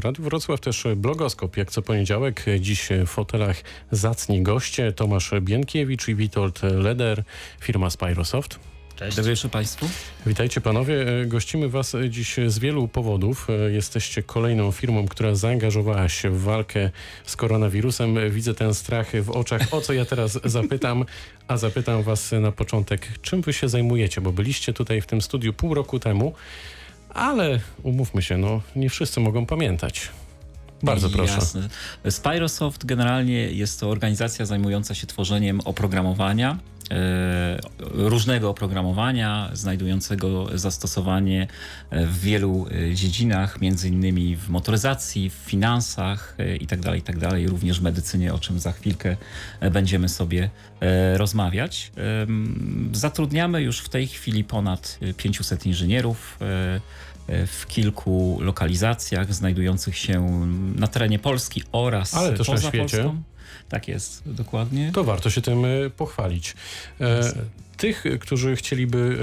Radiu Wrocław też blogoskop. Jak co poniedziałek, dziś w fotelach zacni goście Tomasz Bienkiewicz i Witold Leder, firma Spyrosoft. Cześć. Dobry wieczór Państwu. Witajcie panowie. Gościmy Was dziś z wielu powodów. Jesteście kolejną firmą, która zaangażowała się w walkę z koronawirusem. Widzę ten strach w oczach. O co ja teraz zapytam? A zapytam Was na początek, czym Wy się zajmujecie? Bo byliście tutaj w tym studiu pół roku temu, ale umówmy się, no nie wszyscy mogą pamiętać. Bardzo proszę. Jasne. Spyrosoft generalnie jest to organizacja zajmująca się tworzeniem oprogramowania różnego oprogramowania, znajdującego zastosowanie e, w wielu e, dziedzinach, między innymi w motoryzacji, w finansach itd., tak itd., tak również w medycynie, o czym za chwilkę będziemy sobie rozmawiać. Zatrudniamy już w tej chwili ponad 500 inżynierów w kilku lokalizacjach znajdujących się na terenie Polski oraz Ale też poza na świecie. Polską. Tak jest, dokładnie. To warto się tym e, pochwalić. E, tych, którzy chcieliby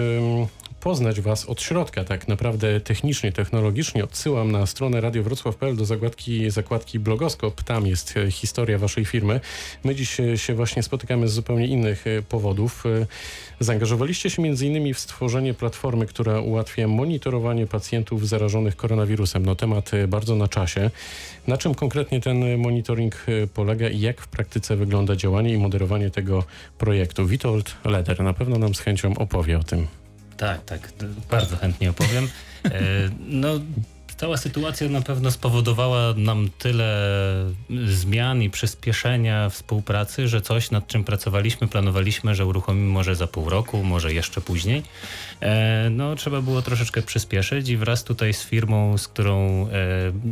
poznać Was od środka, tak naprawdę technicznie, technologicznie, odsyłam na stronę radiowrocław.pl do zakładki, zakładki blogoskop. Tam jest e, historia Waszej firmy. My dziś się właśnie spotykamy z zupełnie innych powodów. Zaangażowaliście się m.in. w stworzenie platformy, która ułatwia monitorowanie pacjentów zarażonych koronawirusem. No temat bardzo na czasie. Na czym konkretnie ten monitoring e, polega i jak w praktyce wygląda działanie i moderowanie tego projektu? Witold Leder na pewno nam z chęcią opowie o tym. Tak, tak, bardzo chętnie opowiem. E, no, cała sytuacja na pewno spowodowała nam tyle zmian i przyspieszenia współpracy, że coś nad czym pracowaliśmy, planowaliśmy, że uruchomimy może za pół roku, może jeszcze później. E, no, trzeba było troszeczkę przyspieszyć i wraz tutaj z firmą, z którą e,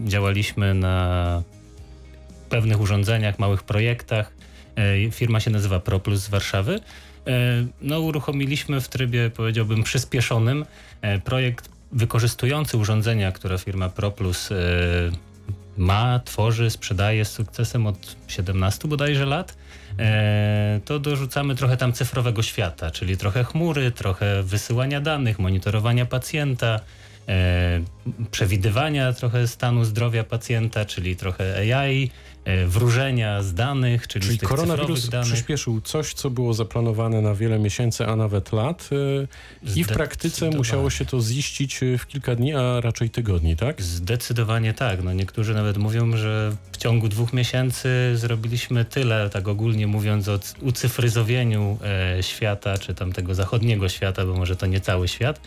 działaliśmy na pewnych urządzeniach, małych projektach, firma się nazywa ProPlus z Warszawy, no, uruchomiliśmy w trybie, powiedziałbym, przyspieszonym projekt wykorzystujący urządzenia, które firma ProPlus y, ma, tworzy, sprzedaje z sukcesem od 17 bodajże lat, e, to dorzucamy trochę tam cyfrowego świata, czyli trochę chmury, trochę wysyłania danych, monitorowania pacjenta, e, przewidywania trochę stanu zdrowia pacjenta, czyli trochę AI, E, wróżenia z danych, czyli, czyli z tych koronawirus danych. przyspieszył coś, co było zaplanowane na wiele miesięcy, a nawet lat e, i w praktyce musiało się to ziścić e, w kilka dni, a raczej tygodni, tak? Zdecydowanie tak. No niektórzy nawet mówią, że w ciągu dwóch miesięcy zrobiliśmy tyle, tak ogólnie mówiąc, o ucyfryzowieniu świata, czy tam tego zachodniego świata, bo może to nie cały świat,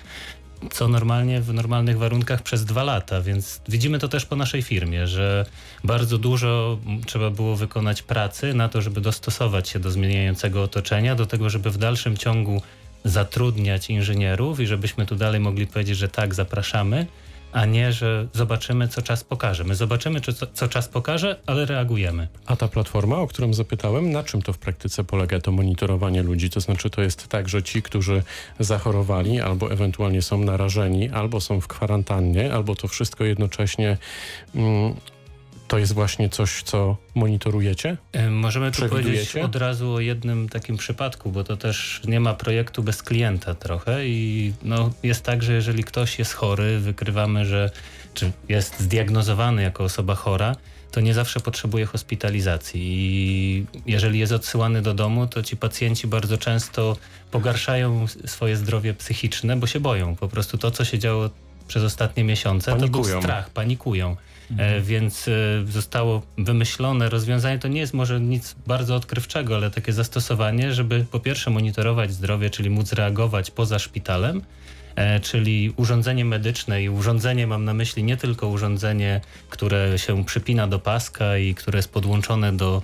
co normalnie w normalnych warunkach przez dwa lata, więc widzimy to też po naszej firmie, że bardzo dużo trzeba było wykonać pracy na to, żeby dostosować się do zmieniającego otoczenia, do tego, żeby w dalszym ciągu zatrudniać inżynierów i żebyśmy tu dalej mogli powiedzieć, że tak, zapraszamy, a nie, że zobaczymy, co czas pokaże. My zobaczymy, co, co czas pokaże, ale reagujemy. A ta platforma, o którą zapytałem, na czym to w praktyce polega, to monitorowanie ludzi? To znaczy, to jest tak, że ci, którzy zachorowali albo ewentualnie są narażeni, albo są w kwarantannie, albo to wszystko jednocześnie mm, to jest właśnie coś, co monitorujecie? E, możemy tu powiedzieć od razu o jednym takim przypadku, bo to też nie ma projektu bez klienta trochę i no, jest tak, że jeżeli ktoś jest chory, wykrywamy, że czy jest zdiagnozowany jako osoba chora, to nie zawsze potrzebuje hospitalizacji. I jeżeli jest odsyłany do domu, to ci pacjenci bardzo często pogarszają swoje zdrowie psychiczne, bo się boją. Po prostu to, co się działo przez ostatnie miesiące, panikują. to był strach, panikują. Mhm. Więc e, zostało wymyślone rozwiązanie. To nie jest może nic bardzo odkrywczego, ale takie zastosowanie, żeby po pierwsze monitorować zdrowie, czyli móc reagować poza szpitalem, e, czyli urządzenie medyczne i urządzenie mam na myśli nie tylko urządzenie, które się przypina do paska i które jest podłączone do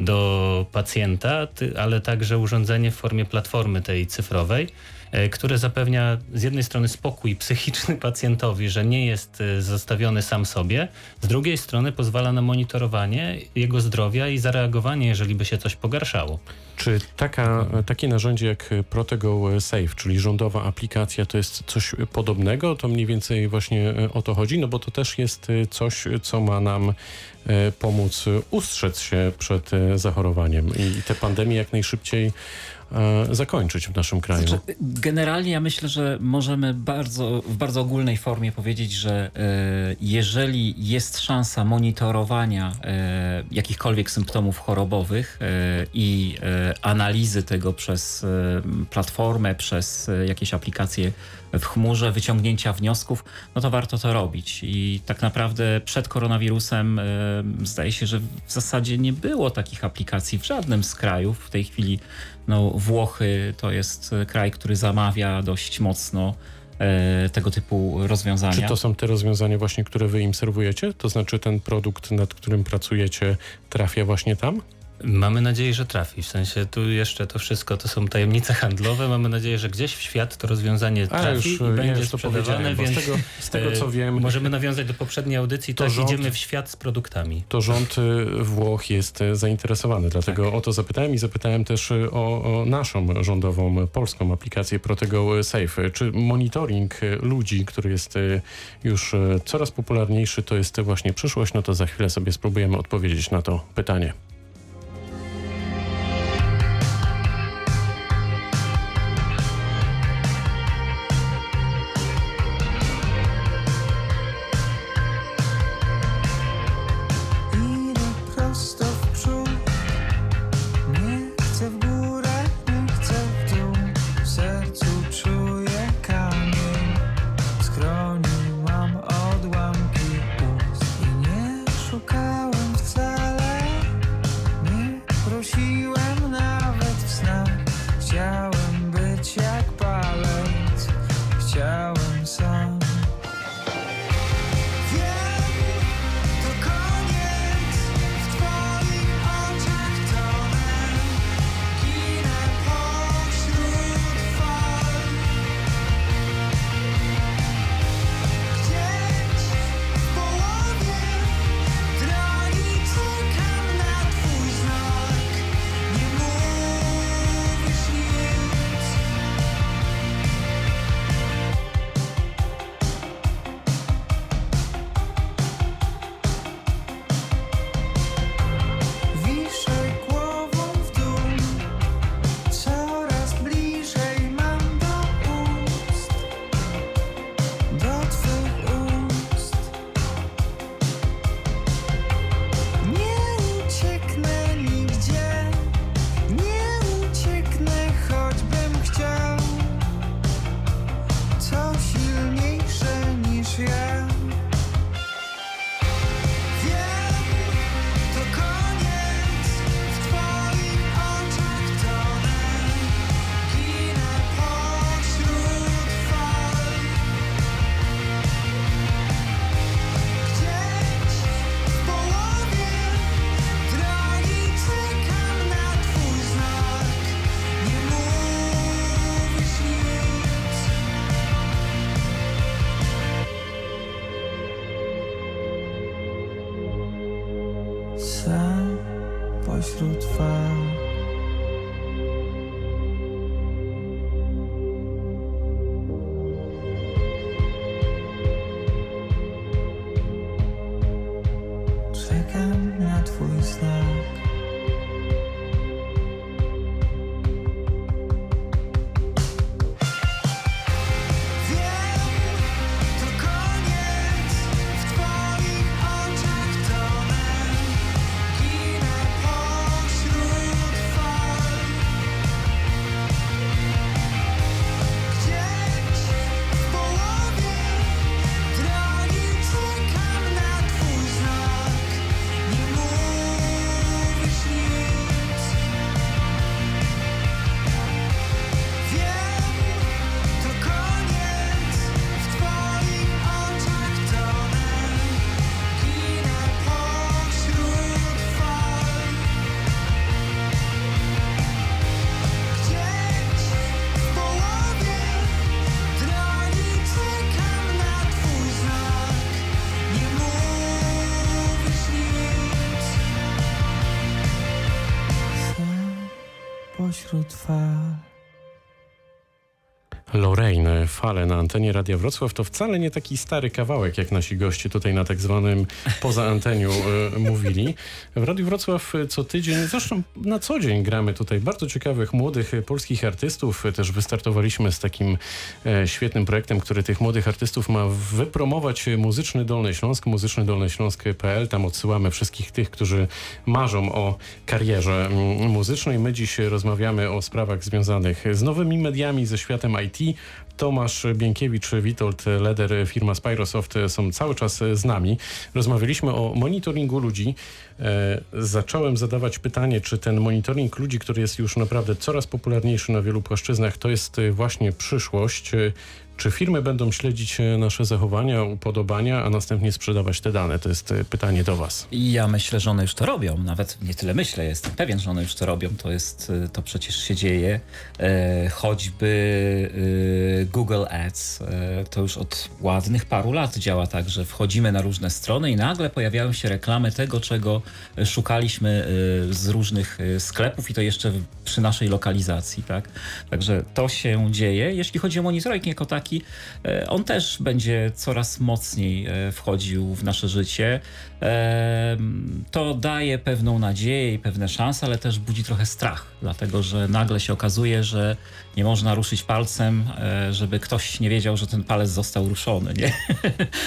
do pacjenta, ale także urządzenie w formie platformy tej cyfrowej, e, które zapewnia z jednej strony spokój psychiczny pacjentowi, że nie jest e, zostawiony sam sobie, z drugiej strony pozwala na monitorowanie jego zdrowia i zareagowanie, jeżeli by się coś pogarszało. Czy taka, takie narzędzie jak Protego Safe, czyli rządowa aplikacja, to jest coś podobnego? To mniej więcej właśnie e, o to chodzi, no bo to też jest coś, co ma nam pomóc ustrzec się przed zachorowaniem i tę pandemię jak najszybciej zakończyć w naszym kraju? Znaczy, generalnie ja myślę, że możemy bardzo, w bardzo ogólnej formie powiedzieć, że jeżeli jest szansa monitorowania jakichkolwiek symptomów chorobowych i analizy tego przez platformę, przez jakieś aplikacje w chmurze, wyciągnięcia wniosków, no to warto to robić. I tak naprawdę przed koronawirusem zdaje się, że w zasadzie nie było takich aplikacji w żadnym z krajów. W tej chwili no, Włochy to jest kraj, który zamawia dość mocno e, tego typu rozwiązania. Czy to są te rozwiązania właśnie, które wy im serwujecie? To znaczy ten produkt, nad którym pracujecie, trafia właśnie tam? Mamy nadzieję, że trafi. W sensie tu jeszcze to wszystko to są tajemnice handlowe. Mamy nadzieję, że gdzieś w świat to rozwiązanie trafi już, i będzie już sprzedawane, więc z tego, z tego, co wiem... Możemy nawiązać do poprzedniej audycji, to tak rząd, idziemy w świat z produktami. To rząd y, Włoch jest zainteresowany, dlatego tak. o to zapytałem i zapytałem też o, o naszą rządową, polską aplikację Protego Safe. Czy monitoring ludzi, który jest już coraz popularniejszy, to jest właśnie przyszłość? No to za chwilę sobie spróbujemy odpowiedzieć na to pytanie. tut far. Lorraine Fale na antenie Radia Wrocław to wcale nie taki stary kawałek, jak nasi goście tutaj na tak zwanym poza anteniu y, mówili. W Radiu Wrocław co tydzień, zresztą na co dzień gramy tutaj bardzo ciekawych młodych polskich artystów. Też wystartowaliśmy z takim e, świetnym projektem, który tych młodych artystów ma wypromować Muzyczny Dolny Śląsk, muzyczny Dolny Śląsk.pl. Tam odsyłamy wszystkich tych, którzy marzą o karierze mm, muzycznej. My dziś rozmawiamy o sprawach związanych z nowymi mediami, ze światem IT. Tomasz Bienkiewicz, Witold Leder, firma Spyrosoft są cały czas z nami. Rozmawialiśmy o monitoringu ludzi. E, zacząłem zadawać pytanie, czy ten monitoring ludzi, który jest już naprawdę coraz popularniejszy na wielu płaszczyznach, to jest właśnie przyszłość. Czy firmy będą śledzić e, nasze zachowania, upodobania, a następnie sprzedawać te dane? To jest e, pytanie do Was. Ja myślę, że one już to robią. Nawet nie tyle myślę, jestem pewien, że one już to robią. To jest, e, to przecież się dzieje. E, choćby e, Google Ads e, to już od ładnych paru lat działa tak, że wchodzimy na różne strony i nagle pojawiają się reklamy tego, czego szukaliśmy z różnych sklepów i to jeszcze przy naszej lokalizacji, tak? Także to się dzieje. Jeśli chodzi o monitoring jako taki, E, on też będzie coraz mocniej e, wchodził w nasze życie. E, to daje pewną nadzieję i pewne szanse, ale też budzi trochę strach, dlatego że nagle się okazuje, że nie można ruszyć palcem, żeby ktoś nie wiedział, że ten palec został ruszony. Nie?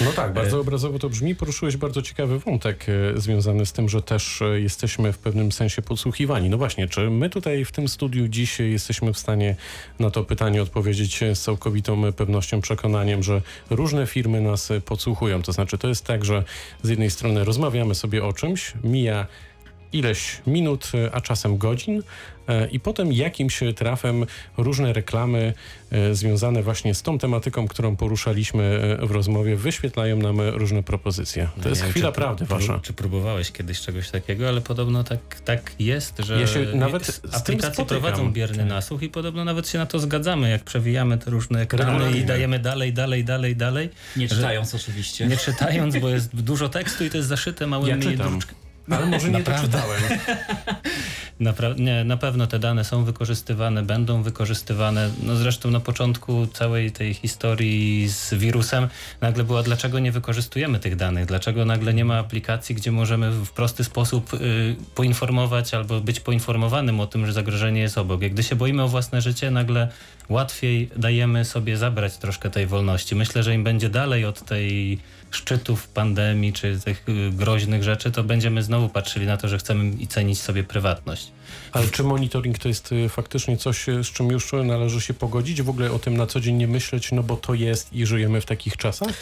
No tak, bardzo obrazowo to brzmi. Poruszyłeś bardzo ciekawy wątek związany z tym, że też jesteśmy w pewnym sensie podsłuchiwani. No właśnie, czy my tutaj w tym studiu dziś jesteśmy w stanie na to pytanie odpowiedzieć z całkowitą pewnością? pewnością przekonaniem, że różne firmy nas podsłuchują. To znaczy, to jest tak, że z jednej strony rozmawiamy sobie o czymś, mija ileś minut, a czasem godzin, E, i potem jakimś trafem różne reklamy e, związane właśnie z tą tematyką, którą poruszaliśmy e, w rozmowie, wyświetlają nam różne propozycje. To jest chwila czy, prawdy wasza. Czy próbowałeś kiedyś czegoś takiego, ale podobno tak, tak jest, że ja się nawet aplikacje prowadzą bierny tak. nasłuch i podobno nawet się na to zgadzamy, jak przewijamy te różne ekrany i dajemy dalej, dalej, dalej, dalej. Nie czytając oczywiście. Nie czytając, bo jest dużo tekstu i to jest zaszyte małymi ja Ale może nie doczytałem. Napra- nie, na pewno te dane są wykorzystywane, będą wykorzystywane. No zresztą na początku całej tej historii z wirusem nagle była, dlaczego nie wykorzystujemy tych danych? Dlaczego nagle nie ma aplikacji, gdzie możemy w prosty sposób y, poinformować albo być poinformowanym o tym, że zagrożenie jest obok? Jak gdy się boimy o własne życie, nagle łatwiej dajemy sobie zabrać troszkę tej wolności. Myślę, że im będzie dalej od tej szczytów pandemii czy tych y, groźnych rzeczy, to będziemy znowu patrzyli na to, że chcemy i cenić sobie prywatność. Ale czy monitoring to jest y, faktycznie coś, y, z czym już należy się pogodzić? W ogóle o tym na co dzień nie myśleć, no bo to jest i żyjemy w takich czasach?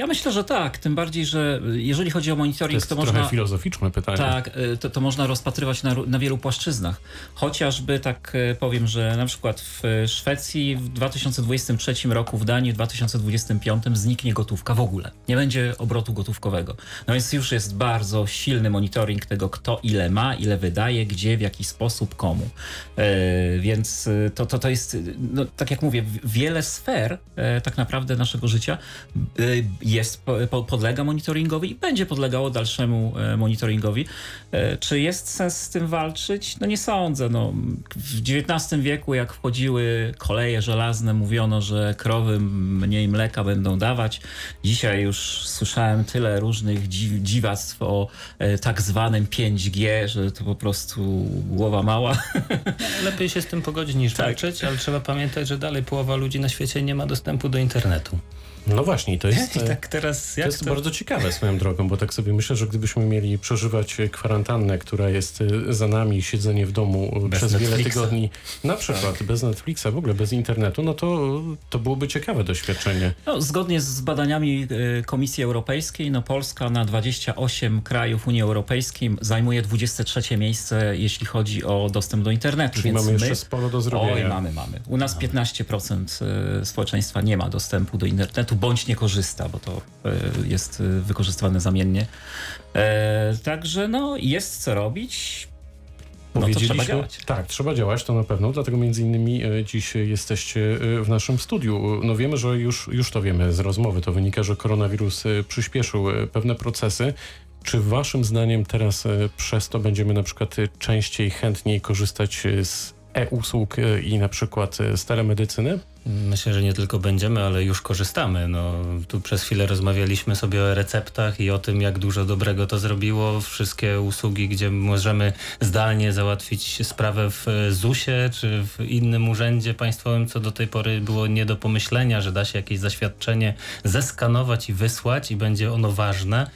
Ja myślę, że tak. Tym bardziej, że jeżeli chodzi o monitoring, to, jest to trochę można. filozoficzne pytanie. Tak, y, to, to można rozpatrywać na, na wielu płaszczyznach. Chociażby tak y, powiem, że na przykład w Szwecji w 2023 roku, w Danii w 2025 zniknie gotówka w ogóle. Nie będzie obrotu gotówkowego. No więc już jest bardzo silny monitoring tego, kto ile ma, ile wydaje, gdzie, w jaki sposób, komu. E, więc to, to, to jest, no, tak jak mówię, wiele sfer e, tak naprawdę naszego życia jest, podlega monitoringowi i będzie podlegało dalszemu e, monitoringowi. E, czy jest sens z tym walczyć? No nie sądzę. No, w XIX wieku, jak wchodziły koleje żelazne, mówiono, że krowy mniej mleka będą dawać. Dzisiaj już słyszałem tyle różnych dziwactw o e, tak zwanym 5G, że to po prostu głowa mała. Lepiej się z tym pogodzić niż tak. walczyć, ale trzeba pamiętać, że dalej połowa ludzi na świecie nie ma dostępu do internetu. No właśnie, to jest, I tak teraz, to jest to... bardzo ciekawe swoją drogą, bo tak sobie myślę, że gdybyśmy mieli przeżywać kwarantannę, która jest y, za nami, siedzenie w domu y, bez przez Netflixa. wiele tygodni, na przykład tak. bez Netflixa, w ogóle bez internetu, no to, to byłoby ciekawe doświadczenie. No, zgodnie z badaniami Komisji Europejskiej, no Polska na 28 krajów Unii Europejskiej zajmuje 23 miejsce, jeśli chodzi o dostęp do internetu. Czyli Więc mamy my... jeszcze sporo do zrobienia. Oj, mamy, mamy. U nas 15% społeczeństwa nie ma dostępu do internetu bądź nie korzysta, bo to e, jest e, wykorzystywane zamiennie. E, także no, jest co robić. No to trzeba działać. Tak, trzeba działać, to na pewno. Dlatego między innymi dziś jesteście w naszym studiu. No wiemy, że już, już to wiemy z rozmowy, to wynika, że koronawirus przyspieszył pewne procesy. Czy waszym zdaniem teraz przez to będziemy na przykład częściej, chętniej korzystać z e-usług i na przykład z telemedycyny? Myślę, że nie tylko będziemy, ale już korzystamy. No, tu przez chwilę rozmawialiśmy sobie o receptach i o tym, jak dużo dobrego to zrobiło. Wszystkie usługi, gdzie możemy zdalnie załatwić sprawę w ZUS-ie czy w innym urzędzie państwowym, co do tej pory było nie do pomyślenia, że da się jakieś zaświadczenie zeskanować i wysłać i będzie ono ważne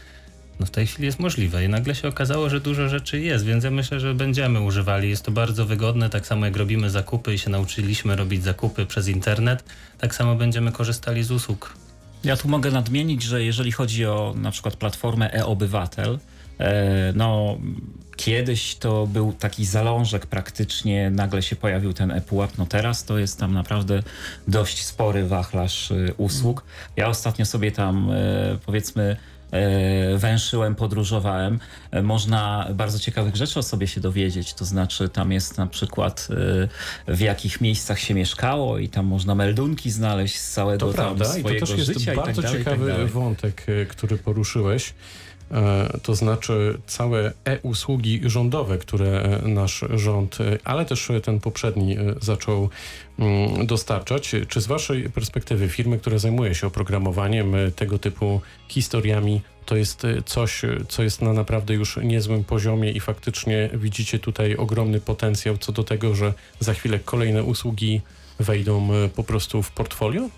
no w tej chwili jest możliwe i nagle się okazało, że dużo rzeczy jest, więc ja myślę, że będziemy używali. Jest to bardzo wygodne, tak samo jak robimy zakupy i się nauczyliśmy robić zakupy przez internet, tak samo będziemy korzystali z usług. Ja tu mogę nadmienić, że jeżeli chodzi o na przykład platformę e-obywatel, e, no kiedyś to był taki zalążek praktycznie, nagle się pojawił ten ePUAP, no teraz to jest tam naprawdę dość spory wachlarz y, usług. Ja ostatnio sobie tam e, powiedzmy E, węszyłem, podróżowałem. E, można bardzo ciekawych rzeczy o sobie się dowiedzieć, to znaczy tam jest na przykład e, w jakich miejscach się mieszkało i tam można meldunki znaleźć z całego to prawda. swojego I to też jest życia bardzo tak dalej, ciekawy tak wątek, który poruszyłeś. To znaczy całe e-usługi rządowe, które nasz rząd, ale też ten poprzedni zaczął mm, dostarczać. Czy z Waszej perspektywy firmy, które zajmuje się oprogramowaniem tego typu historiami, to jest coś, co jest na naprawdę już niezłym poziomie i faktycznie widzicie tutaj ogromny potencjał co do tego, że za chwilę kolejne usługi wejdą po prostu w portfolio?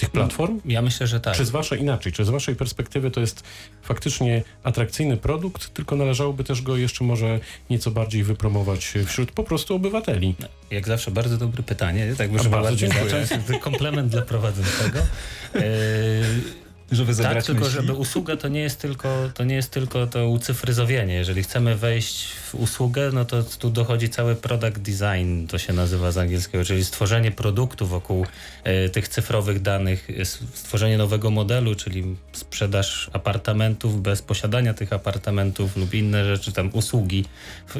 Tych platform? Ja myślę, że tak. Czy z waszej inaczej, czy z waszej perspektywy to jest faktycznie atrakcyjny produkt, tylko należałoby też go jeszcze może nieco bardziej wypromować wśród po prostu obywateli? Jak zawsze bardzo dobre pytanie, tak bardzo dziękuję. zacząć. Komplement dla prowadzącego. żeby zabrać Tak, tylko myśli. żeby usługa to nie jest tylko to nie jest tylko to ucyfryzowienie. Jeżeli chcemy wejść w usługę, no to tu dochodzi cały product design, to się nazywa z angielskiego, czyli stworzenie produktu wokół e, tych cyfrowych danych, stworzenie nowego modelu, czyli sprzedaż apartamentów bez posiadania tych apartamentów lub inne rzeczy, tam usługi,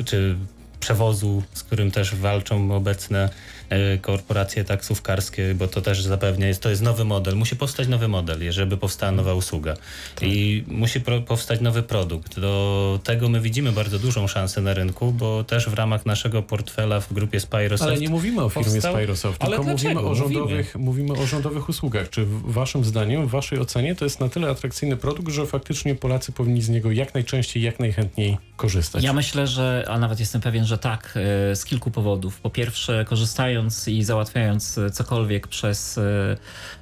czy przewozu, z którym też walczą obecne E, korporacje taksówkarskie, bo to też zapewnia, jest, to jest nowy model. Musi powstać nowy model, żeby powstała nowa usługa. Tak. I musi powstać nowy produkt. Do tego my widzimy bardzo dużą szansę na rynku, bo też w ramach naszego portfela w grupie Spyrosoft... Ale nie mówimy o firmie powstał... Spyrosoft, tylko mówimy o, rządowych, mówimy? mówimy o rządowych usługach. Czy waszym zdaniem, w waszej ocenie to jest na tyle atrakcyjny produkt, że faktycznie Polacy powinni z niego jak najczęściej, jak najchętniej korzystać? Ja myślę, że, a nawet jestem pewien, że tak, e, z kilku powodów. Po pierwsze, korzystając i załatwiając cokolwiek przez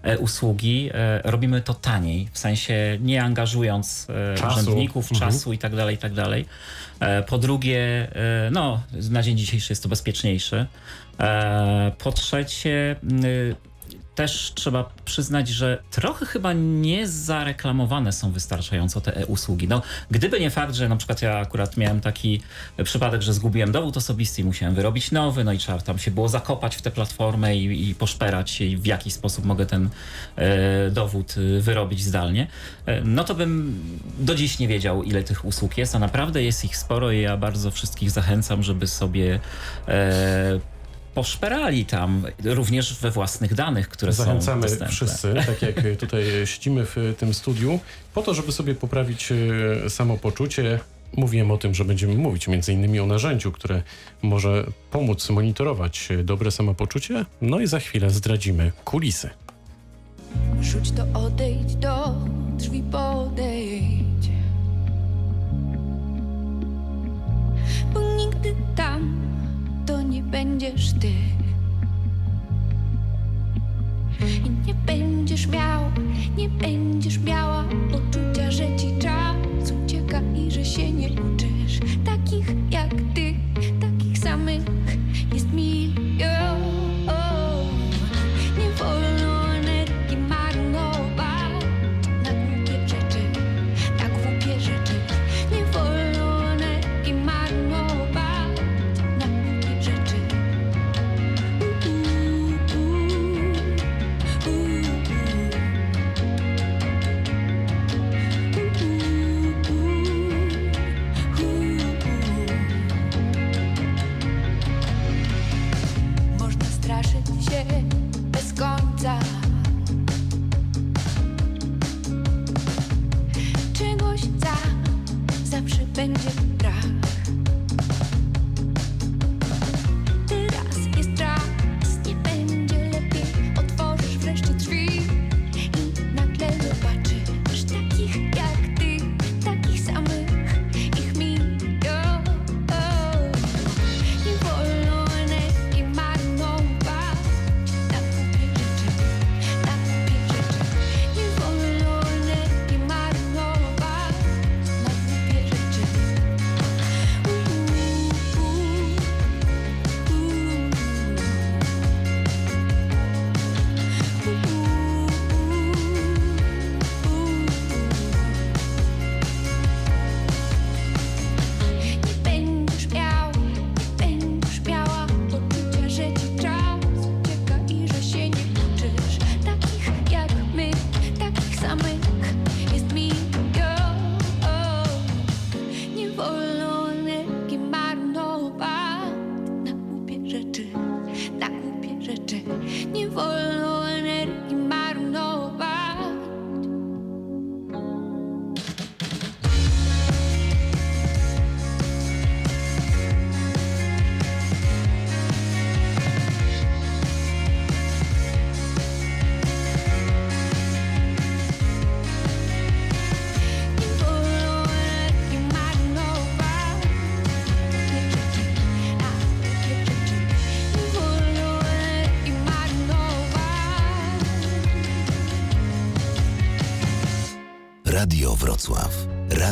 e, usługi, e, robimy to taniej, w sensie nie angażując czasu. urzędników, mhm. czasu i tak dalej, i tak dalej. Po drugie, no, na dzień dzisiejszy jest to bezpieczniejsze. Po trzecie, też trzeba przyznać, że trochę chyba nie zareklamowane są wystarczająco te e-usługi. No, gdyby nie fakt, że na przykład ja akurat miałem taki przypadek, że zgubiłem dowód osobisty i musiałem wyrobić nowy, no i trzeba tam się było zakopać w tę platformę i, i poszperać i w jaki sposób mogę ten e, dowód e, wyrobić zdalnie, e, no to bym do dziś nie wiedział, ile tych usług jest, a naprawdę jest ich sporo i ja bardzo wszystkich zachęcam, żeby sobie e, poszperali tam również we własnych danych, które Zachęcamy są dostępne. wszyscy, tak jak tutaj siedzimy w tym studiu, po to, żeby sobie poprawić e, samopoczucie. Mówiłem o tym, że będziemy mówić między innymi o narzędziu, które może pomóc monitorować dobre samopoczucie. No i za chwilę zdradzimy kulisy. Rzuć to odejdź do drzwi podejdź Bo nigdy tam będziesz ty. I nie będziesz miał,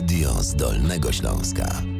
Radio z Dolnego Śląska.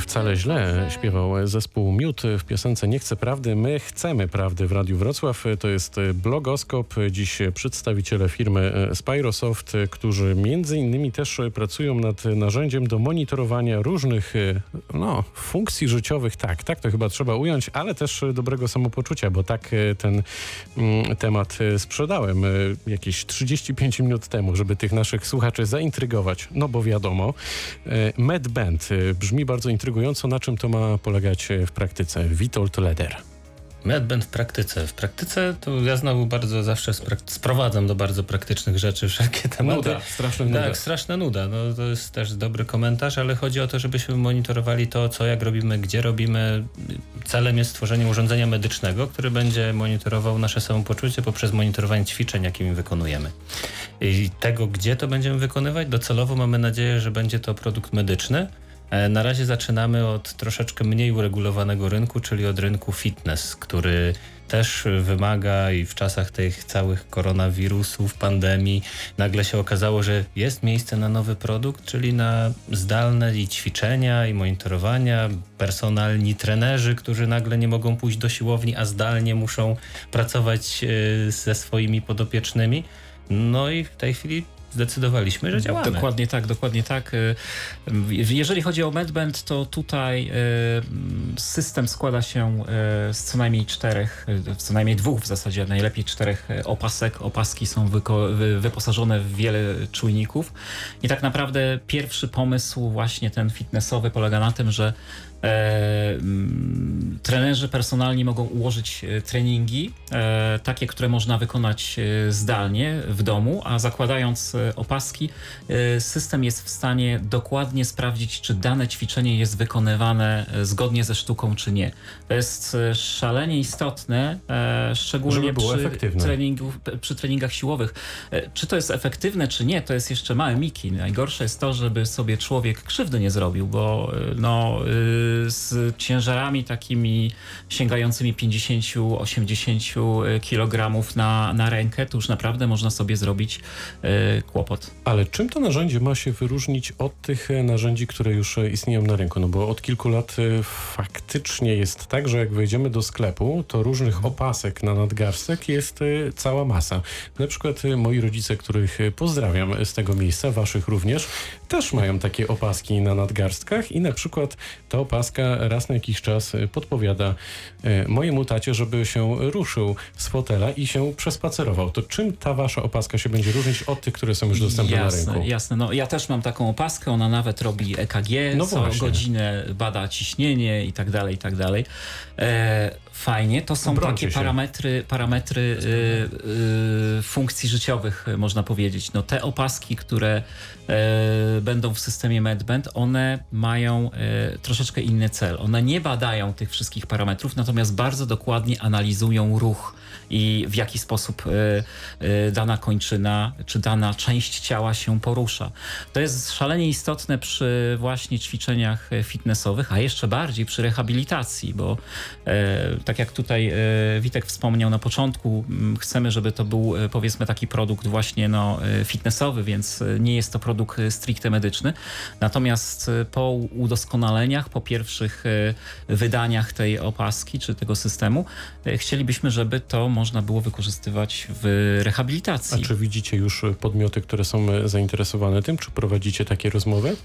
Wcale źle śpiewał zespół Miód w piosence Nie chcę prawdy, my chcemy prawdy w Radiu Wrocław. To jest blogoskop, dziś przedstawiciele firmy Spyrosoft, którzy między innymi też pracują nad narzędziem do monitorowania różnych no, funkcji życiowych. Tak, tak to chyba trzeba ująć, ale też dobrego samopoczucia, bo tak ten mm, temat sprzedałem jakieś 35 minut temu, żeby tych naszych słuchaczy zaintrygować. No bo wiadomo, MedBand brzmi bardzo intrygująco na czym to ma polegać e, w praktyce. Witold Leder. Medband w praktyce. W praktyce to ja znowu bardzo zawsze sprowadzam do bardzo praktycznych rzeczy wszelkie tematy. Nuda, straszna nuda. Tak, straszna nuda. No, to jest też dobry komentarz, ale chodzi o to, żebyśmy monitorowali to, co jak robimy, gdzie robimy. Celem jest stworzenie urządzenia medycznego, które będzie monitorował nasze samopoczucie poprzez monitorowanie ćwiczeń, jakimi wykonujemy. I tego, gdzie to będziemy wykonywać, docelowo mamy nadzieję, że będzie to produkt medyczny, na razie zaczynamy od troszeczkę mniej uregulowanego rynku, czyli od rynku fitness, który też wymaga i w czasach tych całych koronawirusów, pandemii, nagle się okazało, że jest miejsce na nowy produkt, czyli na zdalne i ćwiczenia i monitorowania, personalni trenerzy, którzy nagle nie mogą pójść do siłowni, a zdalnie muszą pracować e, ze swoimi podopiecznymi. No i w tej chwili zdecydowaliśmy, że działamy. Dokładnie tak, dokładnie tak. Jeżeli chodzi o MedBand, to tutaj system składa się z co najmniej czterech, co najmniej dwóch w zasadzie, najlepiej czterech opasek. Opaski są wyposażone w wiele czujników i tak naprawdę pierwszy pomysł właśnie ten fitnessowy polega na tym, że E, mm, trenerzy personalni mogą ułożyć e, treningi, e, takie, które można wykonać zdalnie w domu, a zakładając opaski, system jest w stanie dokładnie sprawdzić, czy dane ćwiczenie jest wykonywane zgodnie ze sztuką, czy nie. To jest szalenie istotne, szczególnie przy, treningu, przy treningach siłowych. Czy to jest efektywne, czy nie, to jest jeszcze małe miki. Najgorsze jest to, żeby sobie człowiek krzywdy nie zrobił, bo no z ciężarami takimi sięgającymi 50-80 kg na, na rękę, to już naprawdę można sobie zrobić e, kłopot. Ale czym to narzędzie ma się wyróżnić od tych e, narzędzi, które już e, istnieją na rynku? No bo od kilku lat faktycznie jest tak, że jak wejdziemy do sklepu, to różnych opasek na nadgarstek jest cała masa. Na przykład moi rodzice, których pozdrawiam z tego miejsca, waszych również, też mają takie opaski na nadgarstkach i na przykład ta opaska raz na jakiś czas podpowiada e, mojemu tacie, żeby się ruszył z fotela i się przespacerował. To czym ta wasza opaska się będzie różnić od tych, które są już dostępne jasne, na rynku? Jasne, no ja też mam taką opaskę, ona nawet robi EKG, no co właśnie. godzinę bada ciśnienie i tak dalej, i tak dalej. E, fajnie, to są takie się. parametry, parametry y, y, funkcji życiowych, można powiedzieć. No te opaski, które będą w systemie MedBand, one mają e, troszeczkę inny cel. One nie badają tych wszystkich parametrów, natomiast bardzo dokładnie analizują ruch i w jaki sposób e, dana kończyna czy dana część ciała się porusza. To jest szalenie istotne przy właśnie ćwiczeniach fitnessowych, a jeszcze bardziej przy rehabilitacji, bo tak jak tutaj Witek wspomniał na początku, chcemy, żeby to był powiedzmy taki produkt właśnie no, fitnessowy, więc nie jest to produkt produkt e, stricte medyczny. Natomiast e, po udoskonaleniach, po pierwszych e, wydaniach tej opaski czy tego systemu, chcielibyśmy, żeby to można było wykorzystywać w rehabilitacji. A czy widzicie już podmioty, które są zainteresowane tym? Czy prowadzicie takie rozmowy?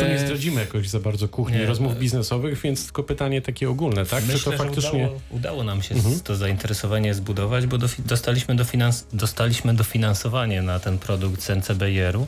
To nie zdradzimy jakoś za bardzo kuchni nie, rozmów biznesowych, więc tylko pytanie takie ogólne, tak? Myślę, Czy to faktycznie... Udało, udało, nam się mhm. to zainteresowanie zbudować, bo dostaliśmy, dofinans dostaliśmy dofinansowanie na ten produkt z NCBR-u.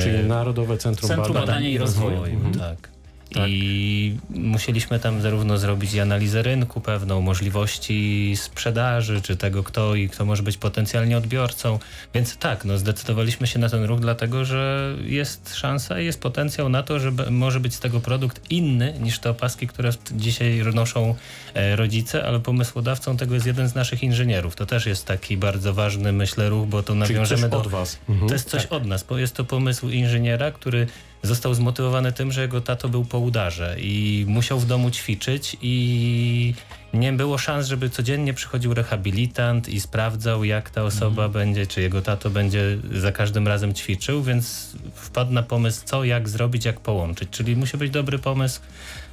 Czyli Narodowe Centrum, Centrum Badania i Rozwoju. Mhm. Tak. Tak. I musieliśmy tam zarówno zrobić i analizę rynku pewną, możliwości sprzedaży, czy tego kto i kto może być potencjalnie odbiorcą. Więc tak, no zdecydowaliśmy się na ten ruch, dlatego że jest szansa i jest potencjał na to, że może być z tego produkt inny niż te opaski, które dzisiaj noszą e, rodzice, ale pomysłodawcą tego jest jeden z naszych inżynierów. To też jest taki bardzo ważny, myślę, ruch, bo to nawiążemy do... od was. Mhm. To jest coś tak. od nas, bo jest to pomysł inżyniera, który został zmotywowany tym, że jego tato był po udarze i musiał w domu ćwiczyć i nie było szans, żeby codziennie przychodził rehabilitant i sprawdzał, jak ta osoba mhm. będzie, czy jego tato będzie za każdym razem ćwiczył, więc wpadł na pomysł, co, jak zrobić, jak połączyć. Czyli musi być dobry pomysł.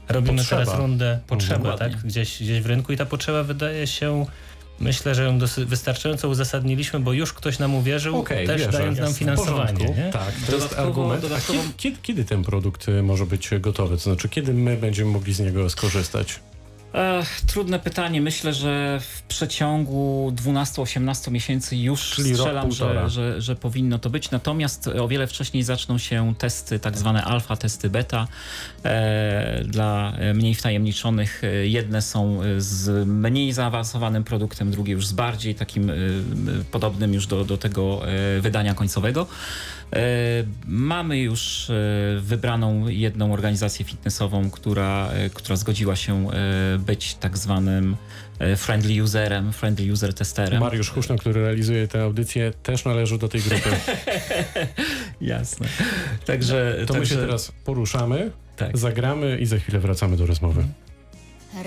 Robimy potrzeba. teraz rundę potrzeba, tak? Gdzieś, gdzieś w rynku i ta potrzeba wydaje się Myślę, że ją wystarczająco uzasadniliśmy, bo już ktoś nam uwierzył, okay, też wierzę, dając nam finansowanie. Tak, to dodatkowo, jest argument. Dodatkowo... Kiedy, kiedy, ten produkt może być gotowy? To znaczy, kiedy my będziemy mogli z niego skorzystać? Trudne pytanie. Myślę, że w przeciągu 12-18 miesięcy już Czyli strzelam, że, że, że, powinno to być. Natomiast o wiele wcześniej zaczną się testy, tak zwane alfa, testy beta. E, dla mniej wtajemniczonych jedne są z mniej zaawansowanym produktem, drugie już z bardziej takim e, podobnym już do, do tego e, wydania końcowego. E, mamy już e, wybraną jedną organizację fitnessową, która, e, która zgodziła się być tak zwanym friendly userem, friendly user testerem. Mariusz Huszno, który realizuje tę audycję, też należy do tej grupy. Jasne. Także, to także... my się teraz poruszamy, tak. zagramy i za chwilę wracamy do rozmowy.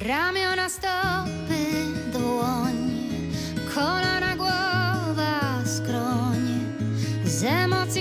Ramiona, stopy, z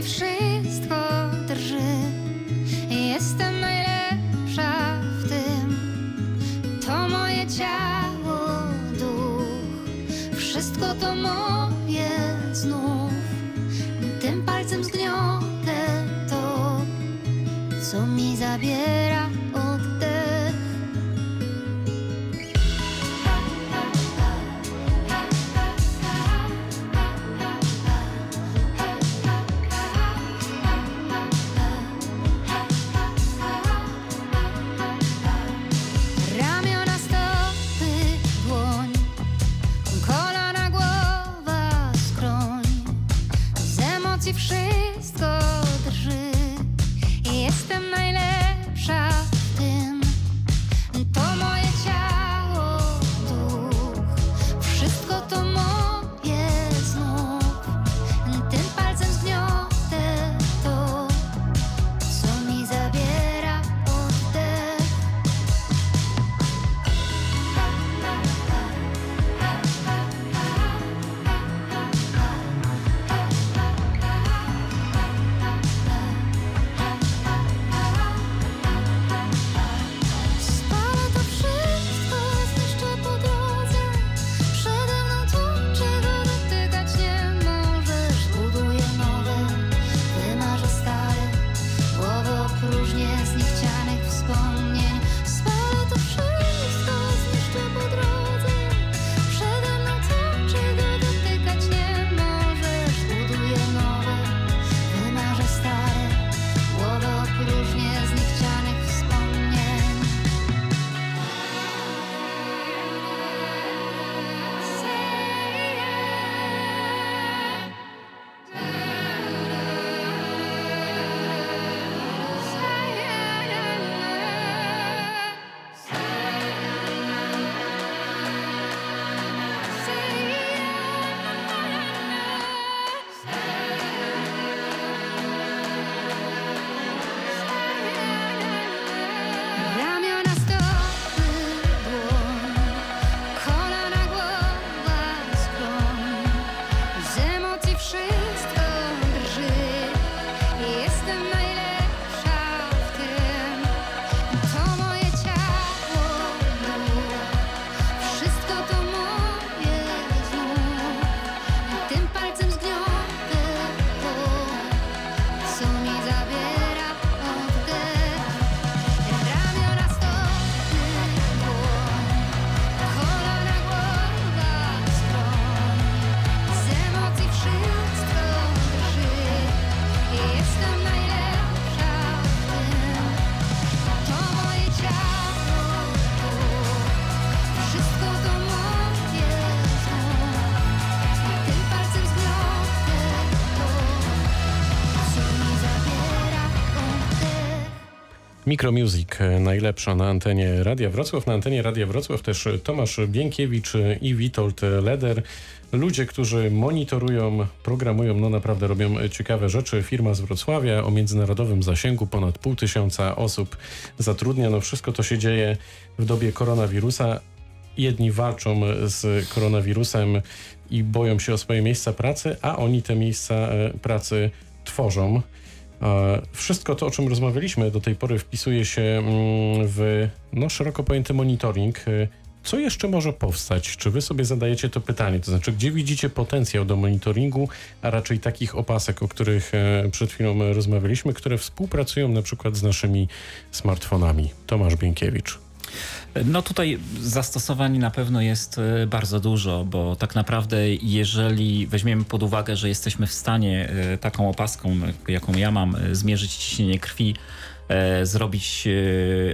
Mikromusic najlepsza na antenie Radia Wrocław. Na antenie Radia Wrocław też Tomasz Bienkiewicz i Witold Leder. Ludzie, którzy monitorują, programują, no naprawdę robią ciekawe rzeczy. Firma z Wrocławia o międzynarodowym zasięgu, ponad pół tysiąca osób zatrudnia. No wszystko to się dzieje w dobie koronawirusa. Jedni walczą z koronawirusem i boją się o swoje miejsca pracy, a oni te miejsca e, pracy tworzą. Wszystko to, o czym rozmawialiśmy do tej pory, wpisuje się mm, w no, szeroko pojęty monitoring. Co jeszcze może powstać? Czy wy sobie zadajecie to pytanie? To znaczy, gdzie widzicie potencjał do monitoringu, a raczej takich opasek, o których e, przed chwilą rozmawialiśmy, które współpracują na przykład z naszymi smartfonami? Tomasz Bienkiewicz. No tutaj zastosowań na pewno jest e, bardzo dużo, bo tak naprawdę jeżeli weźmiemy pod uwagę, że jesteśmy w stanie e, taką opaską, jaką ja mam, e, zmierzyć ciśnienie krwi zrobić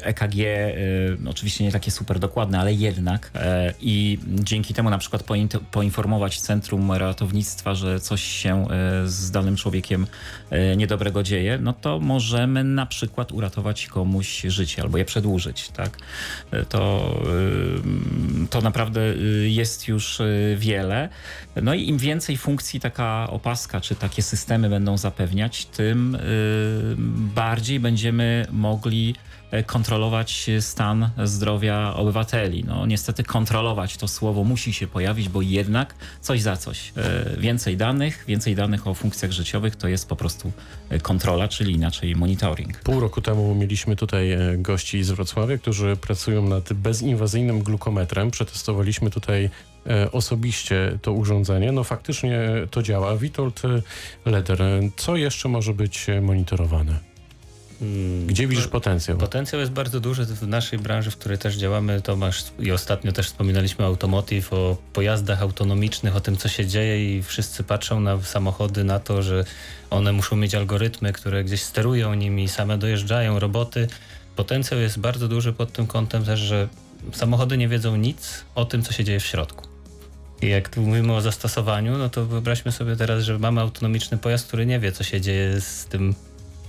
EKG, e, e oczywiście nie takie super dokładne, ale jednak e, i dzięki temu na przykład poinformować Centrum Ratownictwa, że coś się e, z danym człowiekiem e, niedobrego dzieje, no to możemy na przykład uratować komuś życie albo je przedłużyć, tak? To, to naprawdę jest już wiele. No i im więcej funkcji taka opaska czy takie systemy będą zapewniać, tym bardziej będziemy będziemy mogli e, kontrolować stan zdrowia obywateli. No niestety kontrolować to słowo musi się pojawić, bo jednak coś za coś. E, więcej danych, więcej danych o funkcjach życiowych to jest po prostu e, kontrola, czyli inaczej monitoring. Pół roku temu mieliśmy tutaj gości z Wrocławia, którzy pracują nad bezinwazyjnym glukometrem. Przetestowaliśmy tutaj osobiście to urządzenie. No faktycznie to działa. Witold Leder, co jeszcze może być monitorowane? Hmm. Gdzie widzisz potencjał? Potencjał jest bardzo duży w naszej branży, w której też działamy. Tomasz i ostatnio też wspominaliśmy automotive, o pojazdach autonomicznych, o tym, co się dzieje i wszyscy patrzą na samochody, na to, że one muszą mieć algorytmy, które gdzieś sterują nimi, same dojeżdżają, roboty. Potencjał jest bardzo duży pod tym kątem też, że samochody nie wiedzą nic o tym, co się dzieje w środku. I jak tu mówimy o zastosowaniu, no to wyobraźmy sobie teraz, że mamy autonomiczny pojazd, który nie wie, co się dzieje z tym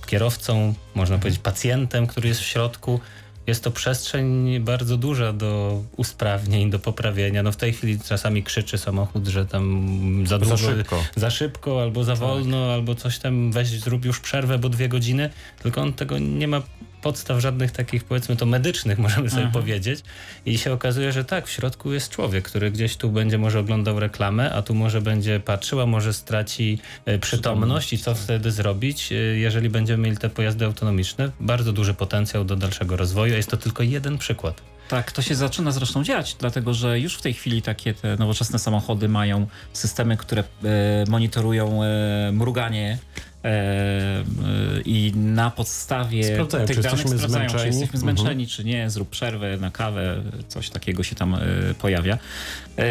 kierowcą, można powiedzieć pacjentem, który jest w środku. Jest to przestrzeń bardzo duża do usprawnień, do poprawienia. No w tej chwili czasami krzyczy samochód, że tam za dużo, za szybko, za szybko albo za tak. wolno, albo coś tam weź, zrób już przerwę, bo dwie godziny. Tylko on tego nie ma podstaw żadnych takich, powiedzmy to medycznych, możemy sobie Aha. Mhm. powiedzieć. I się okazuje, że tak, w środku jest człowiek, który gdzieś tu będzie może oglądał reklamę, a tu może będzie patrzył, a może straci e, przytomność i co wtedy zrobić, e, jeżeli będziemy mieli te pojazdy autonomiczne. Bardzo duży potencjał do dalszego rozwoju, a jest to tylko jeden przykład. Tak, to się zaczyna zresztą dziać, dlatego że już w tej chwili takie te nowoczesne samochody mają systemy, które e, monitorują mruganie i na podstawie sprawdzają, tych danych sprawdzają, zmęczeni. czy jesteśmy zmęczeni, mhm. czy nie, zrób przerwę na kawę, coś takiego się tam e, pojawia. E,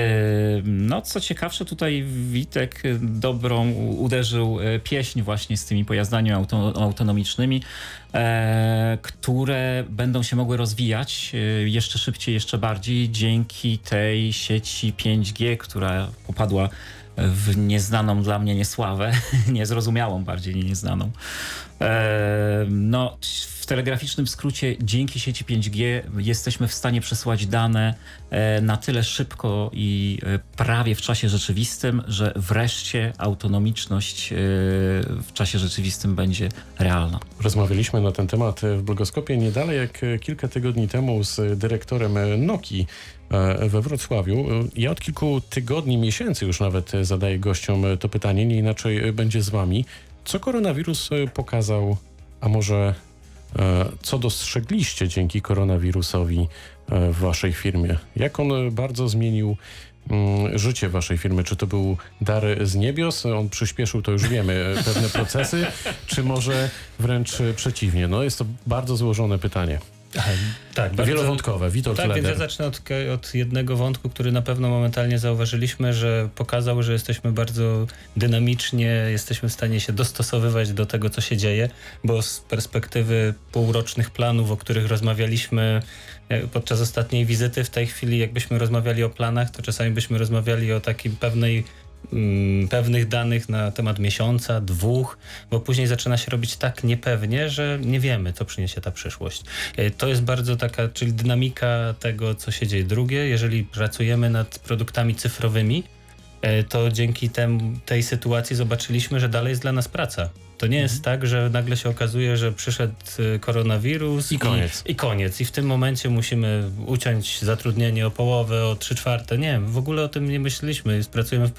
no, co ciekawsze, tutaj Witek dobrą uderzył pieśń właśnie z tymi pojazdami auto, autonomicznymi, które będą się mogły rozwijać jeszcze szybciej, jeszcze bardziej dzięki tej sieci 5G, która popadła w nieznaną dla mnie niesławę, niezrozumiałą bardziej, nie nieznaną. E, no, w telegraficznym skrócie, dzięki sieci 5G jesteśmy w stanie przesyłać dane e, na tyle szybko i e, prawie w czasie rzeczywistym, że wreszcie autonomiczność w czasie rzeczywistym będzie realna. Rozmawialiśmy na ten temat w blogoskopie nie dalej jak kilka tygodni temu z dyrektorem Nokii we Wrocławiu. Ja od kilku tygodni, miesięcy już nawet zadaję gościom to pytanie, nie inaczej będzie z wami. Co koronawirus e, pokazał, a może e, co dostrzegliście dzięki koronawirusowi e, w waszej firmie? Jak on bardzo zmienił mm, życie waszej firmy? Czy to był dar z niebios? On przyspieszył, to już wiemy, pewne procesy, czy może wręcz przeciwnie? No jest to bardzo złożone pytanie. Tak, bardzo, wielowątkowe. Witold Tak, Leder. więc ja zacznę od, od, jednego wątku, który na pewno momentalnie zauważyliśmy, że pokazał, że jesteśmy bardzo dynamicznie, jesteśmy w stanie się dostosowywać do tego, co się dzieje, bo z perspektywy półrocznych planów, o których rozmawialiśmy e, podczas ostatniej wizyty, w tej chwili jakbyśmy rozmawiali o planach, to czasami byśmy rozmawiali o takiej pewnej pewnych danych na temat miesiąca, dwóch, bo później zaczyna się robić tak niepewnie, że nie wiemy, co przyniesie ta przyszłość. E, to jest bardzo taka, czyli dynamika tego, co się dzieje. Drugie, jeżeli pracujemy nad produktami cyfrowymi, e, to dzięki tem, tej sytuacji zobaczyliśmy, że dalej jest dla nas praca. To nie jest tak, że nagle się okazuje, że przyszedł y, koronawirus i koniec. I, I, koniec. I w tym momencie musimy uciąć zatrudnienie o połowę, o trzy czwarte. Nie, w ogóle o tym nie myśleliśmy. Pracujemy w,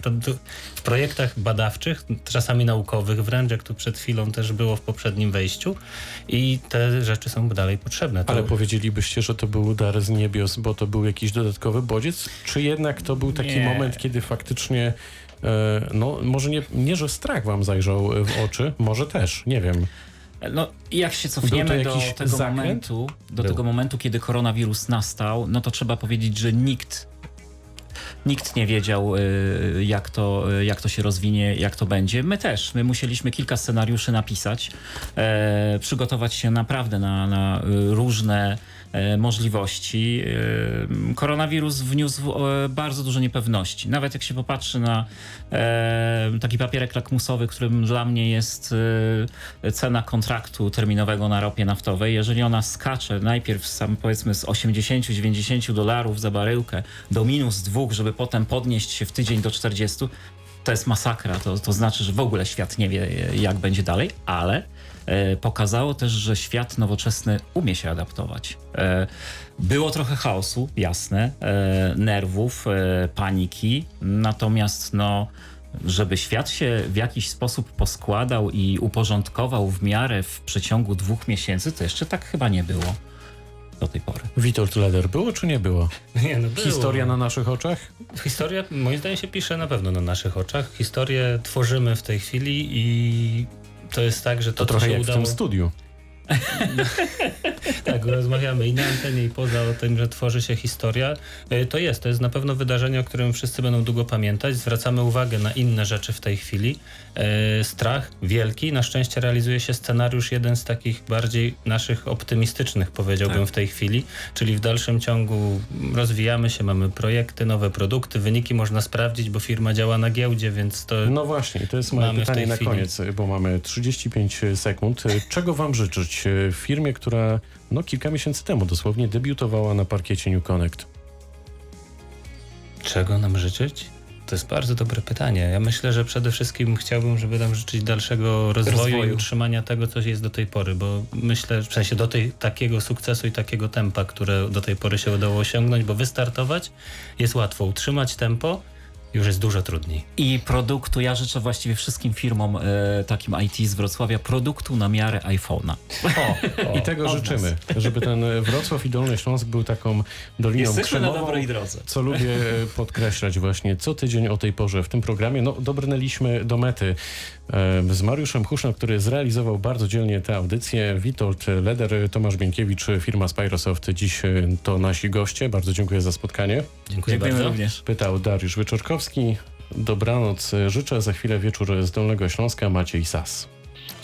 w projektach badawczych, czasami naukowych wręcz, jak tu przed chwilą też było w poprzednim wejściu. I te rzeczy są dalej potrzebne. To... Ale powiedzielibyście, że to był dar z niebios, bo to był jakiś dodatkowy bodziec? Czy jednak to był taki nie. moment, kiedy faktycznie no może nie, nie, że strach wam zajrzał w oczy, może też, nie wiem. No, jak się cofniemy do tego momentu, do Był. tego momentu, kiedy koronawirus nastał, no to trzeba powiedzieć, że nikt Nikt nie wiedział, e, jak to, jak to się rozwinie, jak to będzie. My też. My musieliśmy kilka scenariuszy napisać, e, przygotować się naprawdę na, na różne E, możliwości. E, koronawirus wniósł e, bardzo dużo niepewności. Nawet jak się popatrzy na taki papierek lakmusowy, którym dla mnie jest cena kontraktu terminowego na ropie naftowej, jeżeli ona skacze najpierw sam powiedzmy z 80-90 dolarów za baryłkę do minus dwóch, żeby potem podnieść się w tydzień do 40, to jest masakra. To, to znaczy, że w ogóle świat nie wie, jak będzie dalej, ale E, pokazało też, że świat nowoczesny umie się adaptować. E, było trochę chaosu, jasne, e, nerwów, paniki, natomiast no, żeby świat się w jakiś sposób poskładał i uporządkował w miarę w przeciągu dwóch miesięcy, to jeszcze tak chyba nie było do tej pory. Witold Leder było czy nie było? Nie, no było. Historia na naszych oczach? Historia moim zdaniem się pisze na pewno na naszych oczach. Historię tworzymy w tej chwili i to jest tak, że to, to trochę jak udało... w tym studiu. tak, rozmawiamy i na antenie, i poza o tym, że tworzy się historia. E, to jest, to jest na pewno wydarzenie, o którym wszyscy będą długo pamiętać. Zwracamy uwagę na inne rzeczy w tej chwili. E, strach wielki. Na szczęście realizuje się scenariusz jeden z takich bardziej naszych optymistycznych, powiedziałbym tak. w tej chwili. Czyli w dalszym ciągu rozwijamy się, mamy projekty, nowe produkty, wyniki można sprawdzić, bo firma działa na giełdzie, więc to. No właśnie, to jest moje pytanie na koniec, bo mamy 35 sekund. Czego Wam życzyć? W firmie, która no, kilka miesięcy temu dosłownie debiutowała na parkiecie New Connect? Czego nam życzyć? To jest bardzo dobre pytanie. Ja myślę, że przede wszystkim chciałbym, żeby nam życzyć dalszego rozwoju, rozwoju. i utrzymania tego, co jest do tej pory, bo myślę, w sensie do tej, takiego sukcesu i takiego tempa, które do tej pory się udało osiągnąć, bo wystartować jest łatwo, utrzymać tempo już jest dużo trudniej. I produktu, ja życzę właściwie wszystkim firmom e, takim IT z Wrocławia, produktu na miarę iPhone'a. I tego życzymy, żeby ten Wrocław i Dolny Śląsk był taką doliną Jesteśmy krzemową, na dobrej drodze. co lubię podkreślać właśnie co tydzień o tej porze w tym programie. No, dobrnęliśmy do mety z Mariuszem Huszną, który zrealizował bardzo dzielnie tę audycję. Witold Leder, Tomasz Bienkiewicz, firma Spyrosoft. Dziś to nasi goście. Bardzo dziękuję za spotkanie. Dziękuję bardzo. również. Pytał Dariusz Wyczorkowski. Dobranoc życzę. Za chwilę wieczór z Dolnego Śląska. Maciej Sas.